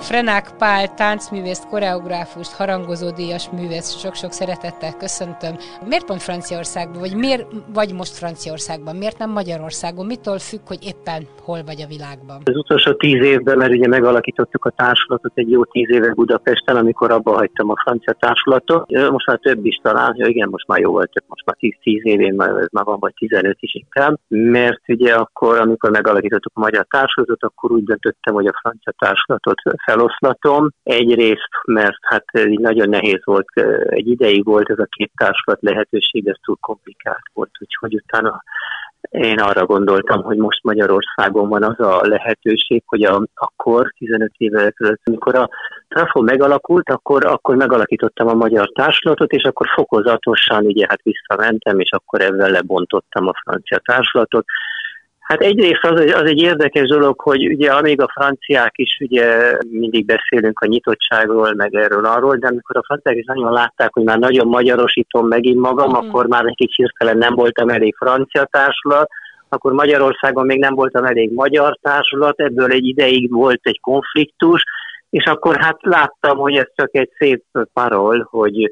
Frenák Pál, táncművész, koreográfust, harangozódíjas művész, sok-sok szeretettel köszöntöm. Miért pont Franciaországban, vagy miért vagy most Franciaországban, miért nem Magyarországon? Mitől függ, hogy éppen hol vagy a világban? Az utolsó tíz évben, mert ugye megalakítottuk a társulatot egy jó tíz éve Budapesten, amikor abba hagytam a francia társulatot. Most már több is talán, ja igen, most már jó volt, most már tíz, tíz évén, már, ez már van vagy 15 is inkább, mert ugye akkor, amikor megalakítottuk a magyar társulatot, akkor úgy döntöttem, hogy a francia társulatot feloszlatom. Egyrészt, mert hát nagyon nehéz volt, egy ideig volt ez a két társulat lehetőség, ez túl komplikált volt, úgyhogy utána én arra gondoltam, hogy most Magyarországon van az a lehetőség, hogy a, akkor, 15 évvel ezelőtt, amikor a Trafo megalakult, akkor, akkor megalakítottam a magyar társulatot, és akkor fokozatosan ugye hát visszamentem, és akkor ezzel lebontottam a francia társulatot, Hát egyrészt az, az egy érdekes dolog, hogy ugye amíg a franciák is ugye mindig beszélünk a nyitottságról, meg erről arról, de amikor a franciák is nagyon látták, hogy már nagyon magyarosítom megint magam, mm. akkor már kicsit hirtelen nem voltam elég francia társulat, akkor Magyarországon még nem voltam elég magyar társulat, ebből egy ideig volt egy konfliktus, és akkor hát láttam, hogy ez csak egy szép parol, hogy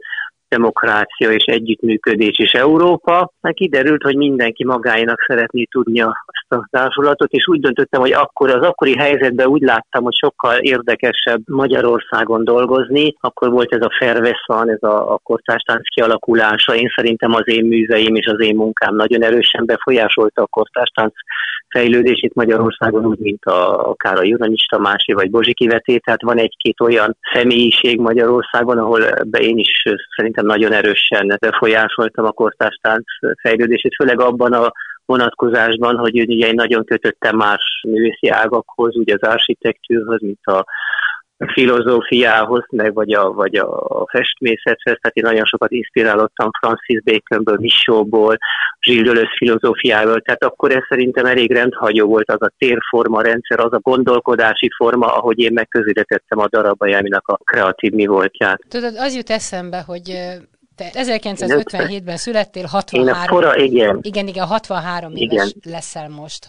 demokrácia és együttműködés és Európa, meg kiderült, hogy mindenki magáinak szeretné tudnia azt a társulatot, és úgy döntöttem, hogy akkor az akkori helyzetben úgy láttam, hogy sokkal érdekesebb Magyarországon dolgozni. Akkor volt ez a Ferveszan, ez a, a kortástánc kialakulása. Én szerintem az én műveim és az én munkám nagyon erősen befolyásolta a kortástánc fejlődését Magyarországon, úgy, mint a, akár a Juranics Tamási vagy Bozsiki Veté, tehát van egy-két olyan személyiség Magyarországon, ahol be én is szerintem nagyon erősen befolyásoltam a kortástánc fejlődését, főleg abban a vonatkozásban, hogy ugye én nagyon kötöttem más művészi ágakhoz, ugye az architektúrhoz, mint a filozófiához, meg vagy a, vagy a festmészethez, tehát én nagyon sokat inspirálottam Francis Baconből, Michaudból, Gilles Deleuze filozófiából, tehát akkor ez szerintem elég rendhagyó volt az a térforma rendszer, az a gondolkodási forma, ahogy én megközelítettem a darabajaminak a kreatív mi voltját. Tudod, az jut eszembe, hogy te 1957-ben születtél, 63 fora, igen. igen, igen, 63 igen. éves leszel most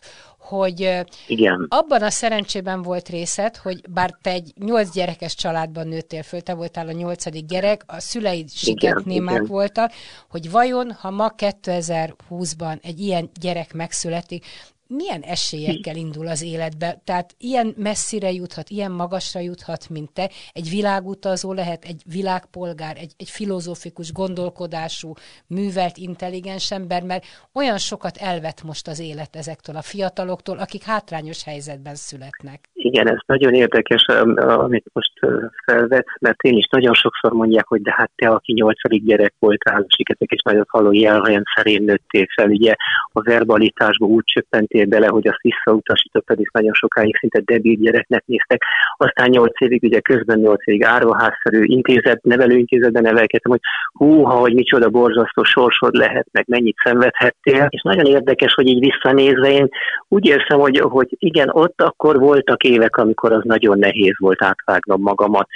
hogy Igen. abban a szerencsében volt részed, hogy bár te egy nyolc gyerekes családban nőttél föl, te voltál a nyolcadik gyerek, a szüleid siketnémák voltak, hogy vajon, ha ma 2020-ban egy ilyen gyerek megszületik, milyen esélyekkel indul az életbe? Tehát ilyen messzire juthat, ilyen magasra juthat, mint te, egy világutazó lehet, egy világpolgár, egy, egy filozófikus gondolkodású, művelt, intelligens ember, mert olyan sokat elvet most az élet ezektől a fiataloktól, akik hátrányos helyzetben születnek. Igen, ez nagyon érdekes, amit most felvetsz, mert én is nagyon sokszor mondják, hogy de hát te, aki nyolcadik gyerek voltál, siketek és nagyot halló szerén nőttél fel, ugye a verbalitásba úgy csöppentél tettél bele, hogy azt visszautasítottad, és nagyon sokáig szinte debil gyereknek néztek. Aztán nyolc évig, ugye közben nyolc évig árvaházszerű intézet, nevelőintézetben nevelkedtem, hogy húha, hogy micsoda borzasztó sorsod lehet, meg mennyit szenvedhettél. És nagyon érdekes, hogy így visszanézve én úgy érzem, hogy, hogy igen, ott akkor voltak évek, amikor az nagyon nehéz volt átvágnom magamat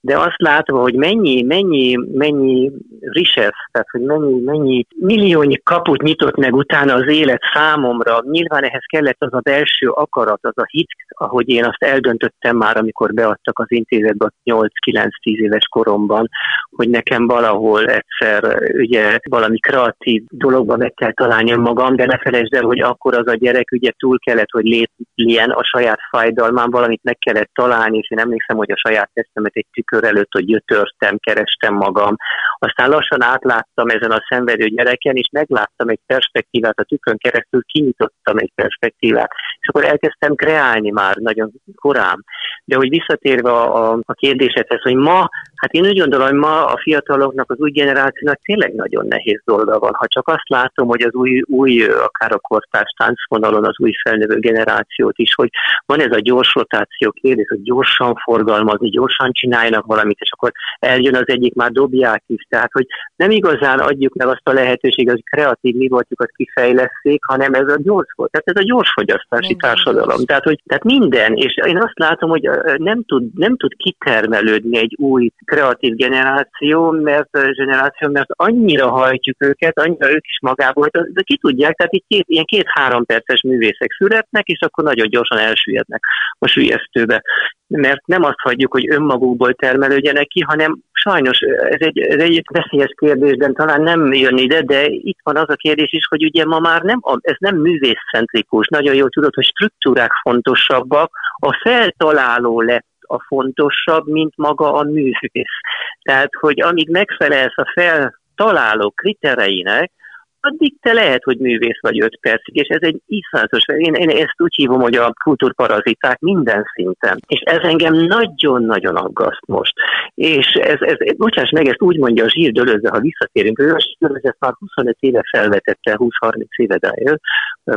de azt látva, hogy mennyi, mennyi, mennyi risesz, tehát hogy mennyi, mennyi milliónyi kaput nyitott meg utána az élet számomra, nyilván ehhez kellett az a belső akarat, az a hit, ahogy én azt eldöntöttem már, amikor beadtak az intézetbe 8-9-10 éves koromban, hogy nekem valahol egyszer ugye valami kreatív dologban meg kell találni magam, de ne felejtsd el, hogy akkor az a gyerek ugye túl kellett, hogy lépjen a saját fájdalmán, valamit meg kellett találni, és én emlékszem, hogy a saját testemet egy előtt, hogy gyötörtem, kerestem magam, Aztán lassan átláttam ezen a szenvedő gyereken, és megláttam egy perspektívát a tükrön keresztül, kinyitottam egy perspektívát, és akkor elkezdtem kreálni már nagyon korán. De hogy visszatérve a, a, a kérdésedhez, hogy ma, hát én úgy gondolom, hogy ma a fiataloknak, az új generációnak tényleg nagyon nehéz dolga van. Ha csak azt látom, hogy az új, új akár a kortárs táncvonalon az új felnövő generációt is, hogy van ez a gyors rotáció kérdés, hogy gyorsan forgalmazni, gyorsan csináljanak valamit, és akkor eljön az egyik, már dobják is. Tehát, hogy nem igazán adjuk meg azt a lehetőséget, hogy kreatív mi voltjukat kifejleszték, hanem ez a gyors volt. Tehát ez a gyors fogyasztási társadalom. Tehát, hogy, tehát minden, és én azt látom, hogy nem tud, nem tud kitermelődni egy új kreatív generáció, mert generáció, mert annyira hajtjuk őket, annyira ők is magából, de ki tudják, tehát itt két, ilyen két-három perces művészek születnek, és akkor nagyon gyorsan elsüllyednek a sülyeztőbe. Mert nem azt hagyjuk, hogy önmagukból termelődjenek ki, hanem sajnos ez egy, ez egy veszélyes kérdés, de talán nem jön ide, de itt van az a kérdés is, hogy ugye ma már nem, ez nem művészcentrikus. Nagyon jól tudod, hogy struktúrák fontosabbak, a feltaláló lett a fontosabb, mint maga a művész. Tehát, hogy amíg megfelelsz a feltaláló kritereinek, addig te lehet, hogy művész vagy öt percig, és ez egy iszonyatos, én, én ezt úgy hívom, hogy a kultúrparaziták minden szinten. És ez engem nagyon-nagyon aggaszt most. És ez, ez, bocsáss meg, ezt úgy mondja a Zsír Dölözze, ha visszatérünk, ő a Zsír ezt már 25 éve felvetette, 20-30 éve, de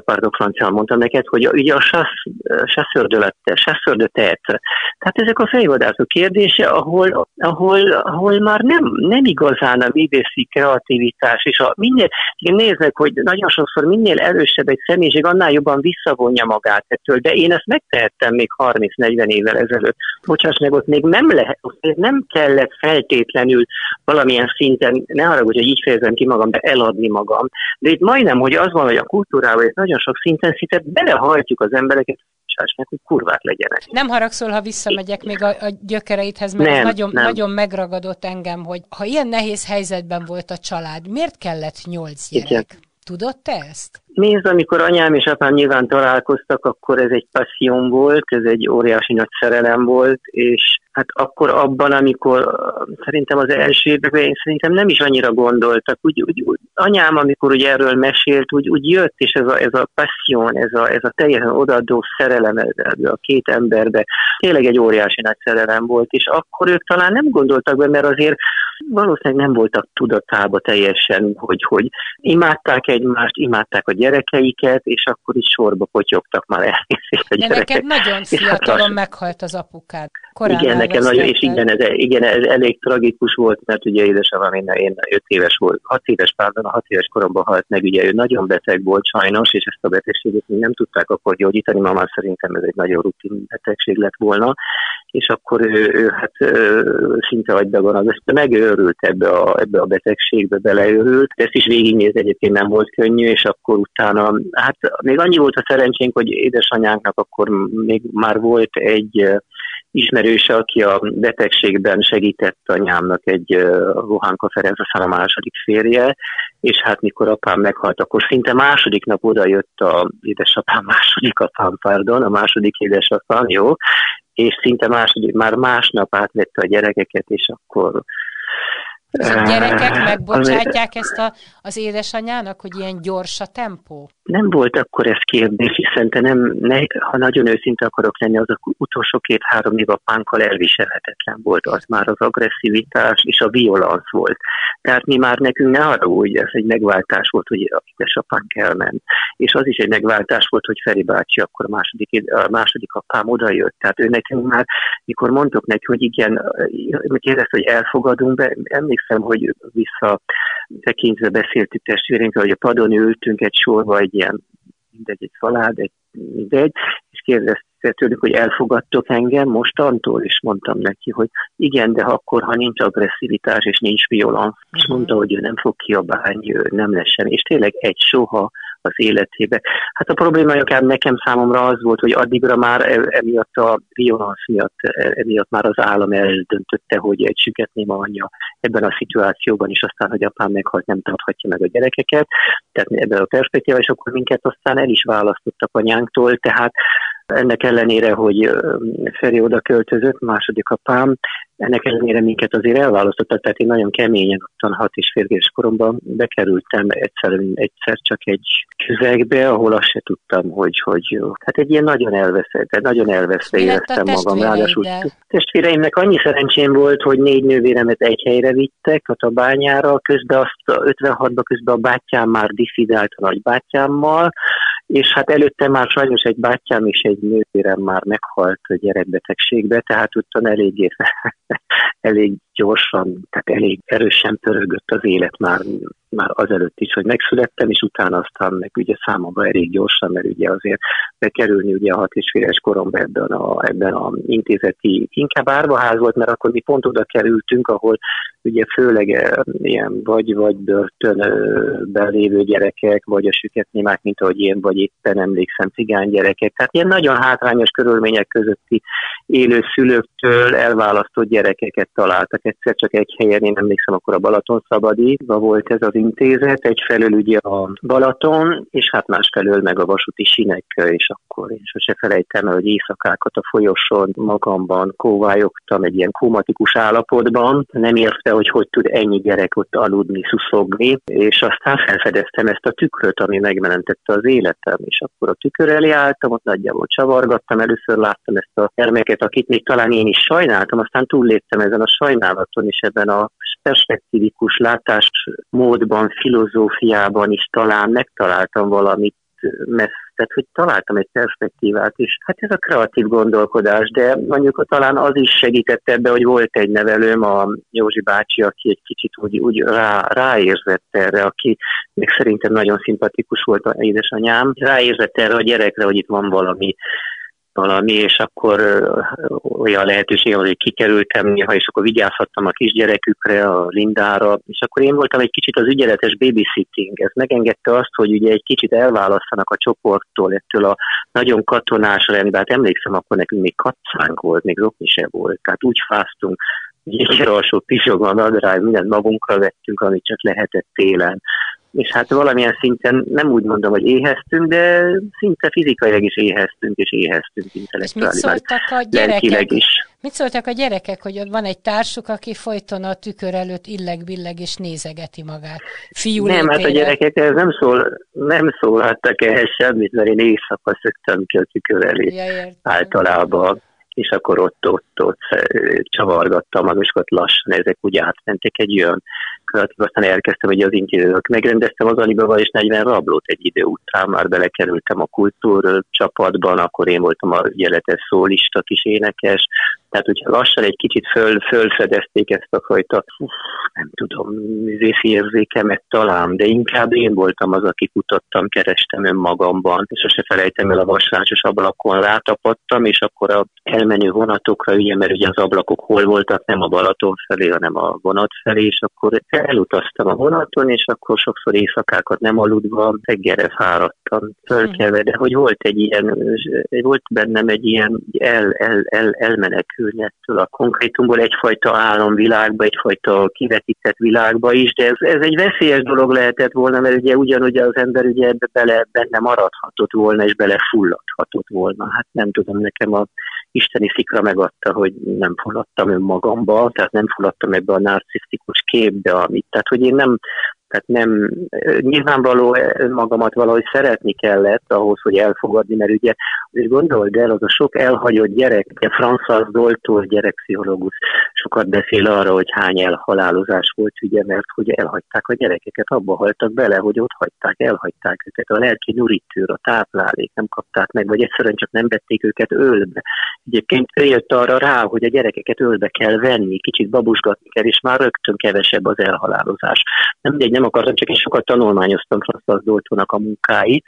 pardon, francia mondtam neked, hogy ugye a chasseur Tehát ezek a fejvadászok kérdése, ahol, ahol, ahol már nem, nem igazán a művészi kreativitás, és a minél, néznek, hogy nagyon sokszor minél erősebb egy személyiség, annál jobban visszavonja magát ettől, de én ezt megtehettem még 30-40 évvel ezelőtt. Bocsáss meg, ott még nem lehet, nem kellett feltétlenül valamilyen szinten, ne arra, hogy így fejezem ki magam, de eladni magam. De itt majdnem, hogy az van, hogy a kultúrával, és nagyon sok szinten szinte belehajtjuk az embereket, meg, hogy kurvák legyenek. Nem haragszol, ha visszamegyek még a, a gyökereidhez, mert nem, nagyon, nem. nagyon megragadott engem, hogy ha ilyen nehéz helyzetben volt a család, miért kellett nyolc gyerek? Igen. Tudod te ezt? Nézd, amikor anyám és apám nyilván találkoztak, akkor ez egy passzión volt, ez egy óriási nagy szerelem volt, és hát akkor abban, amikor szerintem az első években én szerintem nem is annyira gondoltak. Úgy, úgy, úgy anyám, amikor ugye erről mesélt, úgy, úgy jött, és ez a, ez a passion, ez a, ez a teljesen odaadó szerelem a két emberbe, tényleg egy óriási nagy szerelem volt, és akkor ők talán nem gondoltak be, mert azért valószínűleg nem voltak tudatába teljesen, hogy, hogy imádták egymást, imádták a gyerekeiket, és akkor is sorba potyogtak már elnézést a De gyerekek. neked nagyon fiatalon meghalt az apukád. Korán igen, nekem nagyon, és igen ez, igen, ez elég tragikus volt, mert ugye édesapám, én, én 5 éves volt, 6 éves, pardon, 6 éves koromban halt meg, ugye ő nagyon beteg volt sajnos, és ezt a betegséget nem tudták akkor gyógyítani, ma már szerintem ez egy nagyon rutin betegség lett volna, és akkor ő, ő hát szinte agydagan az, megőrült ebbe a, ebbe a betegségbe, beleőrült. Ezt is végignézni egyébként nem volt könnyű, és akkor utána, hát még annyi volt a szerencsénk, hogy édesanyánknak akkor még már volt egy ismerőse, aki a betegségben segített anyámnak egy Rohánka Ferenc, a második férje, és hát mikor apám meghalt, akkor szinte második nap oda jött a édesapám, második apám, pardon, a második édesapám, jó, és szinte második, már másnap átvette a gyerekeket, és akkor és a gyerekek megbocsátják ezt a, az édesanyának, hogy ilyen gyors a tempó? Nem volt akkor ez kérdés, hiszen te nem, ne, ha nagyon őszinte akarok lenni, az a utolsó két-három év apánkkal elviselhetetlen volt. Az már az agresszivitás és a violansz volt. Tehát mi már nekünk ne arra úgy, ez egy megváltás volt, hogy a édesapánk elment. És az is egy megváltás volt, hogy Feri bácsi akkor a második, a második apám oda jött. Tehát ő nekünk már, mikor mondtok neki, hogy igen, kérdezte, hogy elfogadunk be, emlékszem, hogy vissza tekintve beszéltük testvérénkkel, hogy a padon ültünk egy sorba, egy ilyen, mindegy, egy szalád, egy mindegy, és kérdezte tőlük, hogy elfogadtok engem mostantól, és mondtam neki, hogy igen, de akkor, ha nincs agresszivitás és nincs violans, és mhm. mondta, hogy ő nem fog kiabálni, ő nem lesz sem, és tényleg egy soha az életébe. Hát a probléma akár nekem számomra az volt, hogy addigra már e, emiatt a violans miatt, e, emiatt már az állam eldöntötte, hogy egy süketném anyja ebben a szituációban is, aztán, hogy apám meghalt, nem tarthatja meg a gyerekeket, tehát ebben a perspektívában, és akkor minket aztán el is választottak anyánktól, tehát ennek ellenére, hogy Feri oda költözött, második apám, ennek ellenére minket azért elválasztottak, tehát én nagyon keményen ottan hat és fél éves koromban bekerültem egyszer, egyszer csak egy közegbe, ahol azt se tudtam, hogy, hogy hát egy ilyen nagyon elveszett, nagyon elveszve éreztem magam. Ráadásul testvéreimnek annyi szerencsém volt, hogy négy nővéremet egy helyre vittek a tabányára, közben azt 56-ban közben a bátyám már diszidált a nagybátyámmal, és hát előtte már sajnos egy bátyám és egy nővérem már meghalt gyerekbetegségbe, tehát utána eléggé, elég gyorsan, tehát elég erősen pörögött az élet már, már azelőtt is, hogy megszülettem, és utána aztán meg ugye számomra elég gyorsan, mert ugye azért bekerülni ugye a hat és féles koromban ebben a, ebben a intézeti, inkább árvaház volt, mert akkor mi pont oda kerültünk, ahol ugye főleg eh, ilyen vagy, vagy börtönben lévő gyerekek, vagy a süketnémák, mint ahogy én, vagy éppen emlékszem, cigány gyerekek. Tehát ilyen nagyon hátrányos körülmények közötti élő szülőktől elválasztott gyerekeket találtak egyszer csak egy helyen, én emlékszem, akkor a Balaton szabadítva volt ez az intézet, egyfelől ugye a Balaton, és hát másfelől meg a vasúti sinek, és akkor én sose felejtem el, hogy éjszakákat a folyosón magamban kóvályogtam egy ilyen komatikus állapotban, nem érte, hogy hogy tud ennyi gyerek ott aludni, szuszogni, és aztán felfedeztem ezt a tükröt, ami megmentette az életem, és akkor a tükör elé álltam, ott nagyjából csavargattam, először láttam ezt a terméket, akit még talán én is sajnáltam, aztán túlléptem ezen a sajnál vizsgálaton és ebben a perspektívikus látásmódban, filozófiában is talán megtaláltam valamit messze, tehát hogy találtam egy perspektívát is. Hát ez a kreatív gondolkodás, de mondjuk talán az is segített ebbe, hogy volt egy nevelőm, a Józsi bácsi, aki egy kicsit úgy, úgy rá, ráérzett erre, aki még szerintem nagyon szimpatikus volt a édesanyám, ráérzett erre a gyerekre, hogy itt van valami valami, és akkor olyan lehetőség, hogy kikerültem néha, és akkor vigyázhattam a kisgyerekükre, a Lindára, és akkor én voltam egy kicsit az ügyeletes babysitting. Ez megengedte azt, hogy ugye egy kicsit elválasztanak a csoporttól ettől a nagyon katonás rendben. Hát emlékszem, akkor nekünk még katszánk volt, még rokni se volt, tehát úgy fáztunk, egy alsó pisogva nadrág, mindent magunkra vettünk, amit csak lehetett télen és hát valamilyen szinten nem úgy mondom, hogy éheztünk, de szinte fizikailag is éheztünk, és éheztünk intellektuális. És mit szóltak a gyerekek? is. Mit szóltak a gyerekek, hogy ott van egy társuk, aki folyton a tükör előtt illeg-billeg és nézegeti magát? Fiú nem, hát a gyerekek ez nem, szól, nem szólhattak ehhez semmit, mert én éjszaka szöktem ki a tükör elé ja, általában és akkor ott, ott, ott csavargattam magukat lassan, ezek úgy átmentek egy olyan kreatív, aztán elkezdtem hogy az intézőt. Megrendeztem az Alibaba és 40 rablót egy idő után, már belekerültem a kultúr csapatban, akkor én voltam a jeletes szólista kis énekes, tehát, hogyha lassan egy kicsit föl, fölfedezték ezt a fajta, nem tudom, részi érzékemet talán, de inkább én voltam az, aki kutattam, kerestem önmagamban, és sose felejtem el a vasrácsos ablakon rátapadtam, és akkor a elmenő vonatokra, ugye, mert ugye az ablakok hol voltak, nem a Balaton felé, hanem a vonat felé, és akkor elutaztam a vonaton, és akkor sokszor éjszakákat nem aludva, reggelre fáradtam, fölkelve, de hogy volt egy ilyen, volt bennem egy ilyen el, el, el, elmenekül menekülni ettől a konkrétumból egyfajta álomvilágba, egyfajta kivetített világba is, de ez, ez egy veszélyes dolog lehetett volna, mert ugye ugyanúgy az ember ugye bele, benne maradhatott volna, és belefulladhatott volna. Hát nem tudom, nekem a isteni szikra megadta, hogy nem fulladtam önmagamba, tehát nem fulladtam ebbe a narcisztikus képbe, amit, tehát hogy én nem, tehát nem, nyilvánvaló magamat valahogy szeretni kellett ahhoz, hogy elfogadni, mert ugye, és gondold el, az a sok elhagyott gyerek, ugye François Doltól gyerekpszichológus sokat beszél arra, hogy hány elhalálozás volt, ugye, mert hogy elhagyták a gyerekeket, abba haltak bele, hogy ott hagyták, elhagyták őket, a lelki nyurítőr, a táplálék nem kapták meg, vagy egyszerűen csak nem vették őket ölbe. Egyébként jött arra rá, hogy a gyerekeket ölbe kell venni, kicsit babusgatni kell, és már rögtön kevesebb az elhalálozás. Nem, egy, nem akartam, csak én sokat tanulmányoztam Francis Doltónak a munkáit,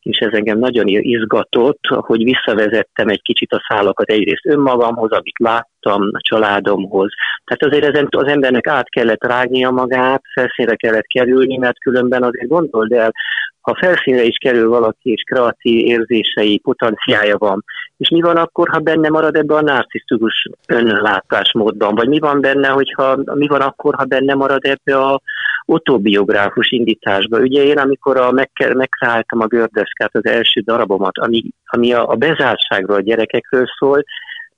és ez engem nagyon izgatott, hogy visszavezettem egy kicsit a szálakat egyrészt önmagamhoz, amit láttam, a családomhoz. Tehát azért ezen az embernek át kellett rágnia magát, felszínre kellett kerülni, mert különben azért gondold el, ha felszínre is kerül valaki, és kreatív érzései, potenciája van, és mi van akkor, ha benne marad ebbe a narcisztikus önlátásmódban, vagy mi van benne, hogyha, mi van akkor, ha benne marad ebbe a autobiográfus indításba. Ugye én, amikor a, meg, megkreáltam a gördeszkát, az első darabomat, ami, ami a, a bezártságról, a gyerekekről szól,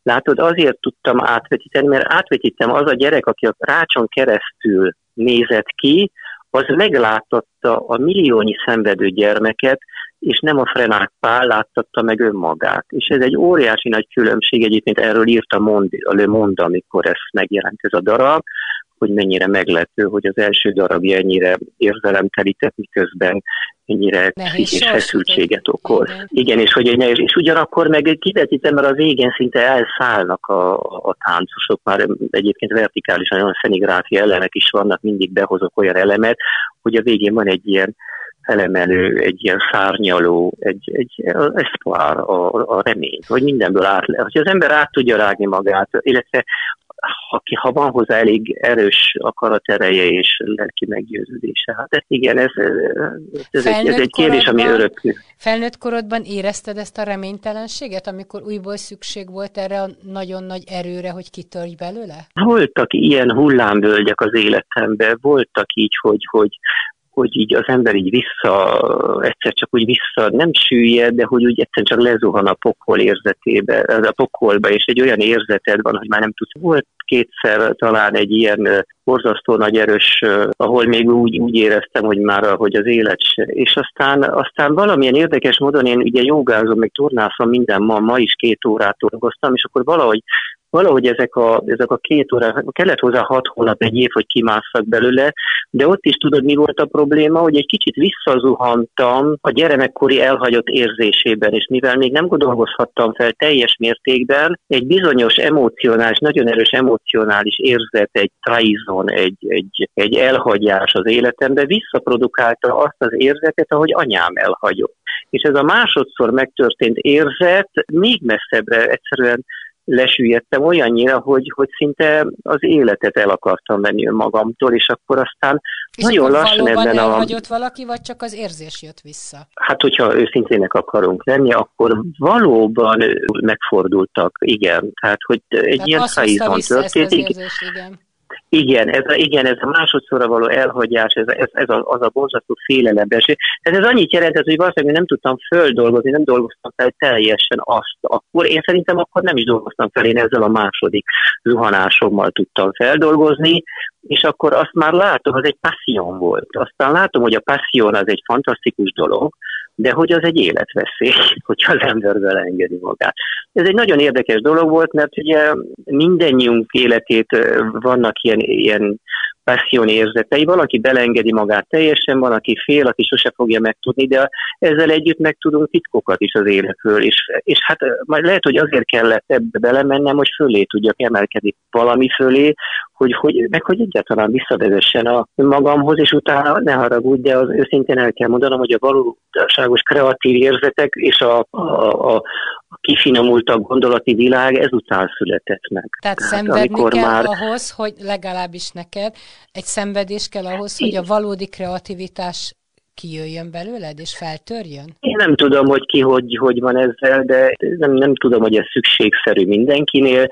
Látod, azért tudtam átvetíteni, mert átvetítem az a gyerek, aki a rácson keresztül nézett ki, az megláttatta a milliónyi szenvedő gyermeket, és nem a Frenák Pál láttatta meg önmagát. És ez egy óriási nagy különbség, egyébként erről írta Mond, a Le Monde, amikor ez megjelent ez a darab, hogy mennyire meglepő, hogy az első darabja ennyire érzelemtelített, miközben ennyire és feszültséget okoz. Igen. Igen, és, hogy és, és ugyanakkor meg kivetítem, mert a végén szinte elszállnak a, a táncosok, már egyébként vertikálisan olyan szenigráfia elemek is vannak, mindig behozok olyan elemet, hogy a végén van egy ilyen felemelő, egy ilyen szárnyaló, egy, egy eszpoár, a, a remény, hogy mindenből át, hogy az ember át tudja rágni magát, illetve ha, ha van hozzá elég erős akaratereje és lelki meggyőződése. Hát igen, ez, ez, egy, ez egy kérdés, ami örökül. Felnőtt korodban érezted ezt a reménytelenséget, amikor újból szükség volt erre a nagyon nagy erőre, hogy kitörj belőle? Voltak ilyen hullámvölgyek az életemben, voltak így, hogy, hogy hogy így az ember így vissza, egyszer csak úgy vissza, nem süllyed, de hogy úgy egyszer csak lezuhan a pokol érzetébe, a pokolba, és egy olyan érzeted van, hogy már nem tudsz. Volt kétszer talán egy ilyen borzasztó nagy erős, ahol még úgy, úgy éreztem, hogy már hogy az élet se. És aztán, aztán valamilyen érdekes módon én ugye jogázom, meg tornászom minden ma, ma is két órát dolgoztam, és akkor valahogy valahogy ezek a, ezek a két óra, kellett hozzá hat hónap, egy év, hogy kimásszak belőle, de ott is tudod, mi volt a probléma, hogy egy kicsit visszazuhantam a gyermekkori elhagyott érzésében, és mivel még nem dolgozhattam fel teljes mértékben, egy bizonyos emocionális, nagyon erős emocionális érzet, egy traizon, egy, egy, egy elhagyás az életembe visszaprodukálta azt az érzetet, ahogy anyám elhagyott. És ez a másodszor megtörtént érzet még messzebbre egyszerűen lesüllyedtem olyannyira, hogy, hogy szinte az életet el akartam venni magamtól, és akkor aztán és nagyon akkor lassan ebben a... elhagyott valaki, vagy csak az érzés jött vissza? Hát, hogyha őszintének akarunk lenni, akkor valóban megfordultak, igen. Tehát, hogy egy Tehát ilyen szájízban történt. igen. Igen, ez a, igen, ez a másodszorra való elhagyás, ez, ez, ez a, az a borzasztó félelemberség. Ez, ez annyit jelentett, hogy valószínűleg nem tudtam földolgozni, nem dolgoztam fel teljesen azt. Akkor én szerintem akkor nem is dolgoztam fel, én ezzel a második zuhanásommal tudtam feldolgozni, és akkor azt már látom, az egy passzión volt. Aztán látom, hogy a passzión az egy fantasztikus dolog, de hogy az egy életveszély, hogyha az ember vele engedi magát. Ez egy nagyon érdekes dolog volt, mert ugye mindennyiunk életét vannak ilyen, ilyen passion érzetei, valaki belengedi magát teljesen, van, aki fél, aki sose fogja megtudni, de ezzel együtt megtudunk titkokat is az életről, és, és hát majd lehet, hogy azért kellett ebbe belemennem, hogy fölé tudjak emelkedni valami fölé, hogy, hogy, meg hogy egyáltalán visszavezessen a magamhoz, és utána ne haragudj, de az őszintén el kell mondanom, hogy a valóságos kreatív érzetek és a, a, a, kifinomultabb gondolati világ ezután született meg. Tehát, Tehát szenvedni kell már... ahhoz, hogy legalábbis neked egy szenvedés kell ahhoz, hogy a valódi kreativitás kijöjjön belőled, és feltörjön? Én nem tudom, hogy ki hogy, hogy van ezzel, de nem, nem tudom, hogy ez szükségszerű mindenkinél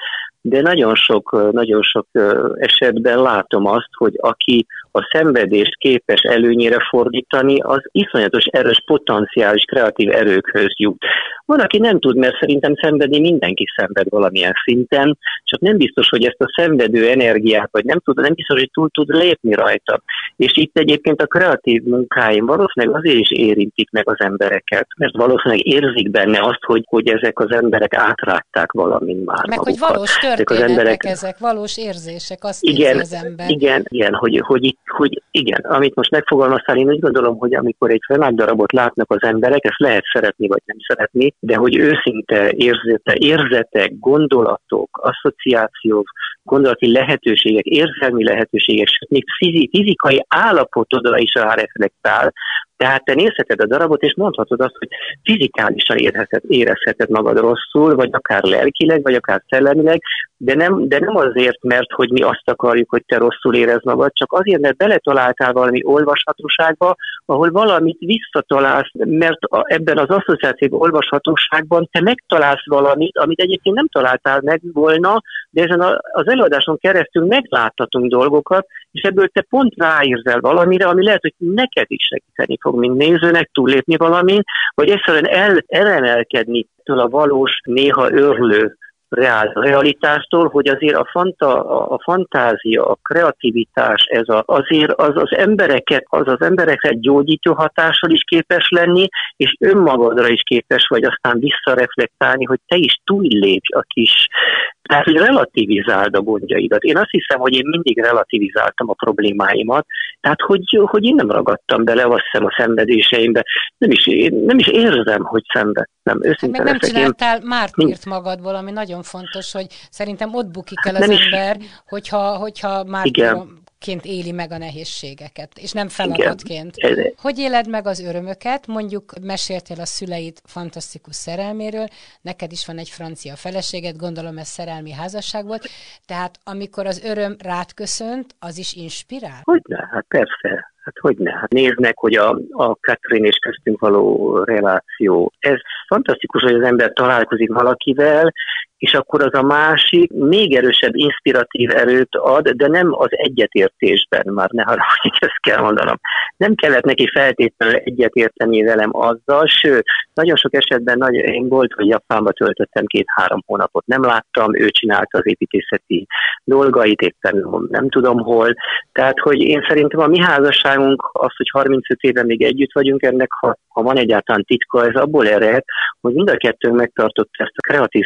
de nagyon sok, nagyon sok esetben látom azt, hogy aki a szenvedést képes előnyére fordítani, az iszonyatos erős potenciális kreatív erőkhöz jut. Van, aki nem tud, mert szerintem szenvedni mindenki szenved valamilyen szinten, csak nem biztos, hogy ezt a szenvedő energiát, vagy nem tud, nem biztos, hogy túl tud lépni rajta. És itt egyébként a kreatív munkáim valószínűleg azért is érintik meg az embereket, mert valószínűleg érzik benne azt, hogy, hogy ezek az emberek átrátták valamin már Meg magukat. hogy valós ezek az emberek. ezek, valós érzések, azt igen, az ember. Igen, igen hogy, hogy, hogy igen, amit most megfogalmaztál, én úgy gondolom, hogy amikor egy darabot látnak az emberek, ezt lehet szeretni vagy nem szeretni, de hogy őszinte érzete, érzetek, gondolatok, asszociációk, gondolati lehetőségek, érzelmi lehetőségek, sőt, még fizikai állapotodra is reflektál, tehát te nézheted a darabot, és mondhatod azt, hogy fizikálisan érheted, érezheted magad rosszul, vagy akár lelkileg, vagy akár szellemileg, de nem, de nem azért, mert hogy mi azt akarjuk, hogy te rosszul érez magad, csak azért, mert beletaláltál valami olvashatóságba, ahol valamit visszatalálsz, mert a, ebben az asszociáció olvashatóságban te megtalálsz valamit, amit egyébként nem találtál meg volna, de ezen a, az előadáson keresztül megláthatunk dolgokat, és ebből te pont ráérzel valamire, ami lehet, hogy neked is segíteni fog, mint nézőnek túllépni valamin, vagy egyszerűen el, elemelkedni től a valós, néha örlő reál, realitástól, hogy azért a, fanta, a fantázia, a kreativitás, ez a, azért az az embereket, az az embereket gyógyító hatással is képes lenni, és önmagadra is képes vagy aztán visszareflektálni, hogy te is túllépj a kis tehát, hogy relativizáld a gondjaidat. Én azt hiszem, hogy én mindig relativizáltam a problémáimat, tehát, hogy, hogy én nem ragadtam bele, azt hiszem, a szenvedéseimbe. Nem is, nem is érzem, hogy szenvedtem. Őszinte hát meg nem csináltál mártírt magadból, ami nagyon fontos, hogy szerintem ott bukik el az nem ember, is. hogyha, hogyha már ként éli meg a nehézségeket, és nem feladatként. Igen. Hogy éled meg az örömöket? Mondjuk meséltél a szüleid fantasztikus szerelméről, neked is van egy francia feleséged, gondolom ez szerelmi házasság volt, tehát amikor az öröm rád köszönt, az is inspirál? Hogyne, hát persze. Hát hogy ne? Hát néznek, hogy a, a Catherine és köztünk való reláció. Ez fantasztikus, hogy az ember találkozik valakivel, és akkor az a másik még erősebb inspiratív erőt ad, de nem az egyetértésben, már ne hogy ezt kell mondanom. Nem kellett neki feltétlenül egyetérteni velem azzal, sőt, nagyon sok esetben nagy, én volt, hogy Japánba töltöttem két-három hónapot, nem láttam, ő csinálta az építészeti dolgait, éppen nem tudom hol. Tehát, hogy én szerintem a mi házasságunk, az, hogy 35 éve még együtt vagyunk, ennek ha, ha van egyáltalán titka, ez abból ered, hogy mind a kettőnk megtartott ezt a kreatív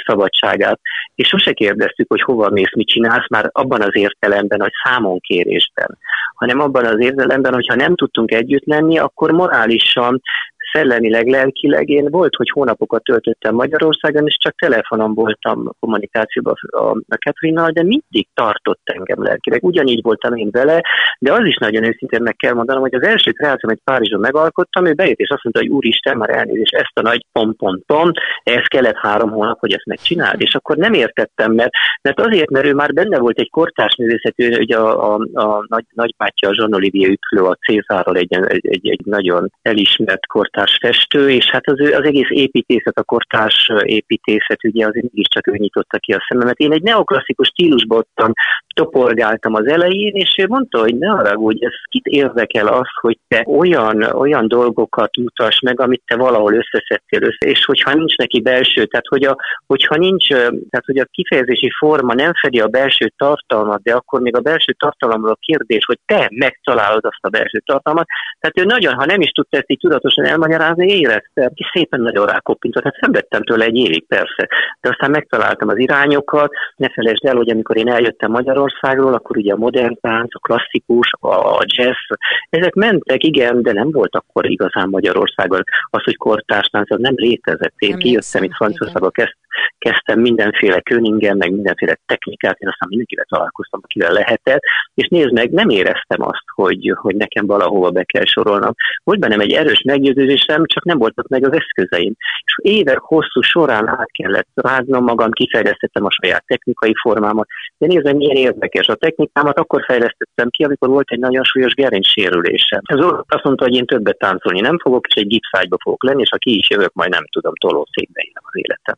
szabadságát, és sose kérdeztük, hogy hova mész, mit csinálsz, már abban az értelemben, hogy számonkérésben, hanem abban az értelemben, hogyha nem tudtunk együtt lenni, akkor morálisan szellemileg, lelkileg én volt, hogy hónapokat töltöttem Magyarországon, és csak telefonon voltam kommunikációban a, Katrinnal, de mindig tartott engem lelkileg. Ugyanígy voltam én vele, de az is nagyon őszintén meg kell mondanom, hogy az első kreációm, egy Párizson megalkottam, ő bejött és azt mondta, hogy úristen, már elnézést, ezt a nagy pom-pom-pom, ez kellett három hónap, hogy ezt megcsináld. És akkor nem értettem, mert, mert azért, mert ő már benne volt egy kortárs művészetű, ugye a, a, a nagy, nagybátyja, a Jean Olivier Üklő, a Cézárral egy, egy, egy, egy nagyon elismert kortárs kortárs festő, és hát az, az egész építészet, a kortárs építészet, ugye azért mégiscsak ő nyitotta ki a szememet. Én egy neoklasszikus stílusban ottan toporgáltam az elején, és mondta, hogy ne haragudj, ez kit érdekel az, hogy te olyan, olyan dolgokat mutass meg, amit te valahol összeszedtél össze, és hogyha nincs neki belső, tehát hogy a, hogyha nincs, tehát hogy a kifejezési forma nem fedi a belső tartalmat, de akkor még a belső tartalomról kérdés, hogy te megtalálod azt a belső tartalmat, tehát ő nagyon, ha nem is tudta ezt így tudatosan elmondani, elmagyarázni, éreztem, és szépen nagyon rákoppintott. Hát szenvedtem tőle egy évig persze, de aztán megtaláltam az irányokat. Ne felejtsd el, hogy amikor én eljöttem Magyarországról, akkor ugye a modern tánc, a klasszikus, a jazz, ezek mentek, igen, de nem volt akkor igazán Magyarországon. Az, hogy kortárs tánc, az nem létezett. Én nem kijöttem itt Franciaországba, kezd, kezdtem mindenféle köningen, meg mindenféle technikát, én aztán mindenkivel találkoztam, akivel lehetett, és nézd meg, nem éreztem azt, hogy, hogy nekem valahova be kell sorolnom. Volt bennem egy erős meggyőződésem, csak nem voltak meg az eszközeim. És évek hosszú során át kellett ráznom magam, kifejlesztettem a saját technikai formámat, de nézd meg, milyen érdekes. A technikámat akkor fejlesztettem ki, amikor volt egy nagyon súlyos gerincsérülésem. Ez azt mondta, hogy én többet táncolni nem fogok, és egy gipszágyba fogok lenni, és ha ki is jövök, majd nem tudom, tolószékbe élem az életem.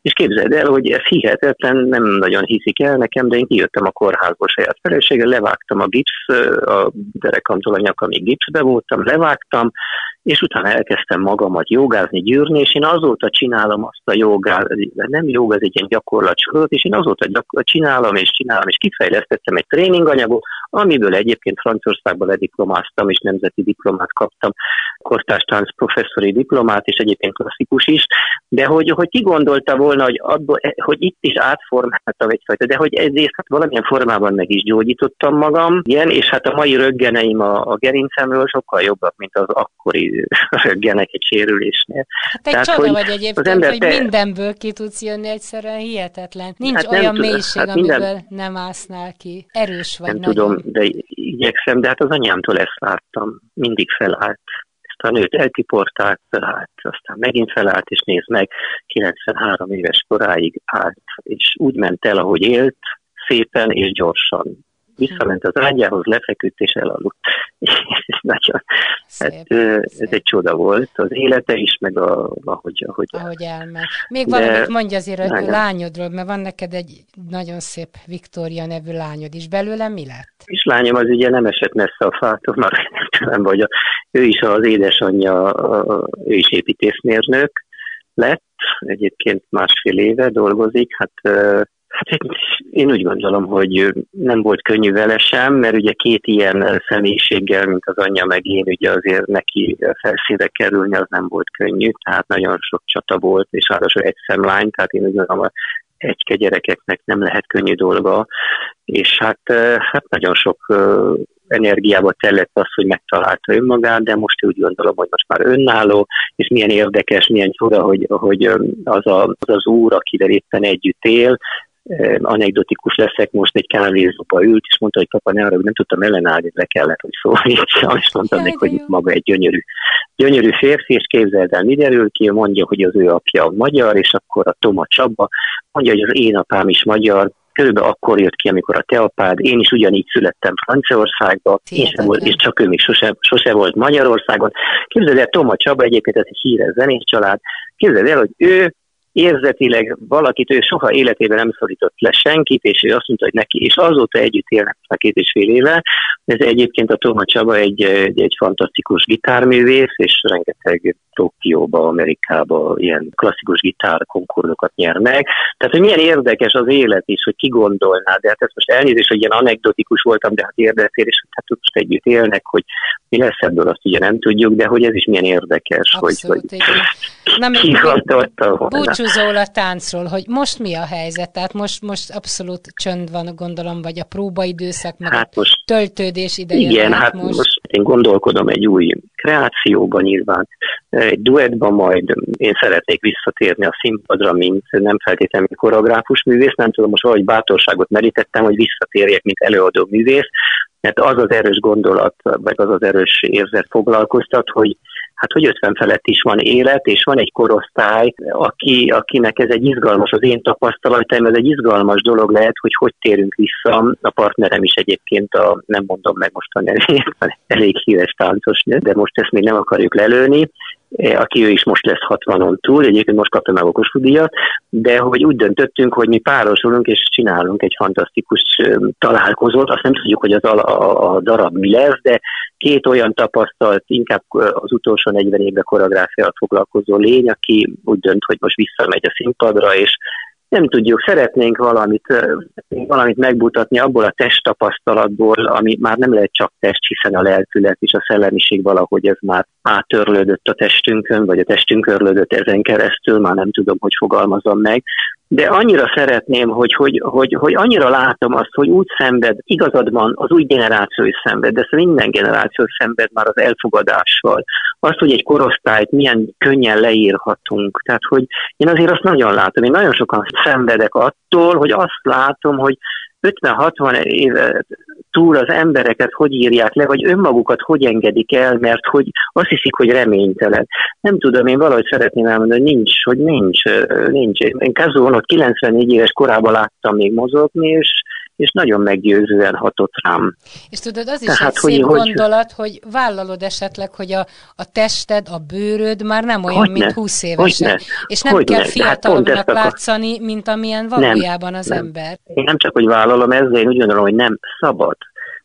És képzeld el, hogy ez hihetetlen, nem nagyon hiszik el nekem, de én kijöttem a kórházból saját feleséggel, levágtam a gipsz, a derekamtól a nyakamig gipszbe voltam, levágtam, és utána elkezdtem magamat jogázni, gyűrni, és én azóta csinálom azt a jogát, nem jog, ez egy ilyen gyakorlatsorozat, és én azóta gyakor- csinálom és csinálom, és kifejlesztettem egy tréninganyagot, amiből egyébként Franciaországban lediplomáztam, és nemzeti diplomát kaptam, kortástánc professzori diplomát, és egyébként klasszikus is, de hogy, hogy ki gondolta volna, hogy, abból, hogy itt is átformáltam egyfajta, de hogy ezért hát valamilyen formában meg is gyógyítottam magam, igen, és hát a mai röggeneim a, a gerincemről sokkal jobbak, mint az akkori röggenek egy sérülésnél. Hát egy Tehát, csoda hogy vagy egyébként, ember hogy te... mindenből ki tudsz jönni egyszerűen hihetetlen. Nincs hát olyan tudom, mélység, hát minden... amiből nem ásznál ki. Erős vagy Nem nagyon. tudom, de igyekszem, de hát az anyámtól ezt láttam. Mindig felállt a nőt eltiportált, felállt, aztán megint felállt, és nézd meg, 93 éves koráig állt, és úgy ment el, ahogy élt, szépen és gyorsan visszament az ágyához, lefeküdt és elaludt. Nagyon, hát, ez egy csoda volt, az élete is, meg a, ahogy, ahogy, ahogy elmegy. Még De, valamit mondj azért a lányodról, mert van neked egy nagyon szép Viktória nevű lányod is. Belőle mi lett? És lányom az ugye nem esett messze a fától, mert nem vagy a, ő is az édesanyja, ő is építészmérnök lett, egyébként másfél éve dolgozik, hát Hát én úgy gondolom, hogy nem volt könnyű vele sem, mert ugye két ilyen személyiséggel, mint az anyja meg én, ugye azért neki felszínre kerülni az nem volt könnyű, tehát nagyon sok csata volt, és ráadásul egy szemlány, tehát én úgy gondolom, egyke gyerekeknek nem lehet könnyű dolga, és hát, hát nagyon sok energiába tellett az, hogy megtalálta önmagát, de most úgy gondolom, hogy most már önálló, és milyen érdekes, milyen csoda, hogy, hogy az, a, az az úr, akivel éppen együtt él, anekdotikus leszek, most egy kávézóba ült, és mondta, hogy papa, ne arra, hogy nem tudtam ellenállni, le kellett, hogy szólítsam, és mondtam neki, hogy maga egy gyönyörű, gyönyörű férfi, és képzeld el, mi derül ki, mondja, hogy az ő apja magyar, és akkor a Toma Csaba mondja, hogy az én apám is magyar, körülbelül akkor jött ki, amikor a te apád, én is ugyanígy születtem Franciaországba, és, volt, és csak ő még sose, sose volt Magyarországon. Képzeld el, Toma Csaba egyébként ez egy híres zenés család, képzeld el, hogy ő érzetileg valakit ő soha életében nem szólított le senkit, és ő azt mondta, hogy neki, és azóta együtt élnek a két és fél éve. Ez egyébként a Toma Csaba egy, egy, egy fantasztikus gitárművész, és rengeteg Tokióba, Amerikába ilyen klasszikus gitárkonkurzokat nyer meg. Tehát, hogy milyen érdekes az élet is, hogy ki gondolná, de hát ez most elnézést, hogy ilyen anekdotikus voltam, de hát érdekel, és hát most együtt élnek, hogy mi lesz ebből, azt ugye nem tudjuk, de hogy ez is milyen érdekes, Abszolút, hogy, hogy Na, ki gondolta volna búcsúzól a táncról, hogy most mi a helyzet? Tehát most, most abszolút csönd van, gondolom, vagy a próbaidőszak, meg hát most, töltődés ideje. Igen, hát most. most én gondolkodom egy új kreációban nyilván, egy duettban majd én szeretnék visszatérni a színpadra, mint nem feltétlenül koreográfus művész, nem tudom, most valahogy bátorságot merítettem, hogy visszatérjek, mint előadó művész, mert az az erős gondolat, vagy az az erős érzet foglalkoztat, hogy hát hogy 50 felett is van élet, és van egy korosztály, aki, akinek ez egy izgalmas, az én tapasztalataim, ez egy izgalmas dolog lehet, hogy hogy térünk vissza. A partnerem is egyébként, a, nem mondom meg most a nevét, elég híres táncos, de most ezt még nem akarjuk lelőni, aki ő is most lesz 60-on túl, egyébként most kapta meg okos díjat, de hogy úgy döntöttünk, hogy mi párosulunk és csinálunk egy fantasztikus találkozót, azt nem tudjuk, hogy az a, a, a darab mi lesz, de két olyan tapasztalt, inkább az utolsó 40 évben koreográfiával foglalkozó lény, aki úgy dönt, hogy most visszamegy a színpadra, és nem tudjuk, szeretnénk valamit, valamit megmutatni abból a testtapasztalatból, ami már nem lehet csak test, hiszen a lelkület és a szellemiség valahogy ez már átörlődött a testünkön, vagy a testünk örlődött ezen keresztül, már nem tudom, hogy fogalmazom meg, de annyira szeretném, hogy, hogy, hogy, hogy annyira látom azt, hogy úgy szenved, igazad van, az új generáció is szenved, de minden generáció szenved már az elfogadással. Azt, hogy egy korosztályt milyen könnyen leírhatunk. Tehát, hogy én azért azt nagyon látom, én nagyon sokan szenvedek attól, hogy azt látom, hogy 50-60 éve túl az embereket hogy írják le, vagy önmagukat hogy engedik el, mert hogy azt hiszik, hogy reménytelen. Nem tudom, én valahogy szeretném elmondani, hogy nincs, hogy nincs, nincs. Én Kazónot 94 éves korában láttam még mozogni, és és nagyon meggyőzően hatott rám. És tudod, az is Tehát, egy hogy, szép hogy, gondolat, hogy vállalod esetleg, hogy a, a tested, a bőröd már nem olyan, mint ne, 20 évesen. És nem hogy kell ne. Fiatalabbnak hát látszani, mint amilyen valójában nem, az nem. ember. Én nem csak, hogy vállalom ezzel, én úgy gondolom, hogy nem szabad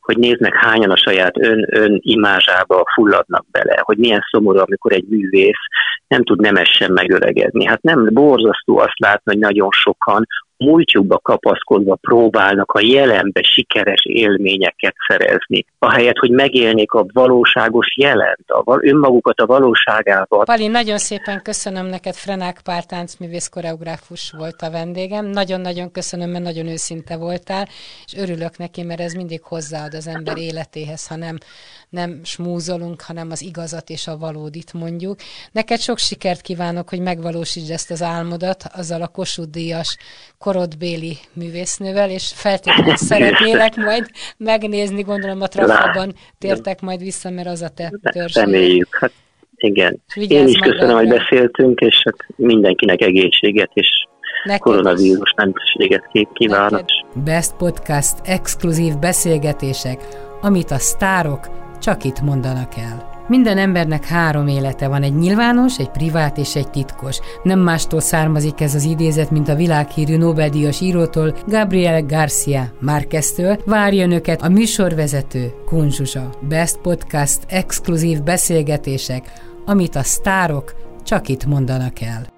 hogy néznek hányan a saját ön, ön imázsába fulladnak bele, hogy milyen szomorú, amikor egy művész nem tud nemesen megöregedni. Hát nem borzasztó azt látni, hogy nagyon sokan múltjukba kapaszkodva próbálnak a jelenbe sikeres élményeket szerezni, ahelyett, hogy megélnék a valóságos jelent, a, önmagukat a valóságával. Pali, nagyon szépen köszönöm neked, Frenák Pár táncművész koreográfus volt a vendégem. Nagyon-nagyon köszönöm, mert nagyon őszinte voltál, és örülök neki, mert ez mindig hozzáad az ember életéhez, ha nem, nem smúzolunk, hanem az igazat és a valódit mondjuk. Neked sok sikert kívánok, hogy megvalósítsd ezt az álmodat azzal a Kossuth korodbéli művésznővel, és feltétlenül szeretnélek majd megnézni, gondolom a trafában tértek majd vissza, mert az a te törzsé. Reméljük, hát igen. Én is köszönöm, hogy beszéltünk, és hát mindenkinek egészséget, és Neked koronavírus mentességet kívánok. Best Podcast exkluzív beszélgetések, amit a sztárok csak itt mondanak el. Minden embernek három élete van, egy nyilvános, egy privát és egy titkos. Nem mástól származik ez az idézet, mint a világhírű Nobel-díjas írótól, Gabriel Garcia Márqueztől. Önöket a műsorvezető Kunzsuzsa. Best Podcast exkluzív beszélgetések, amit a sztárok csak itt mondanak el.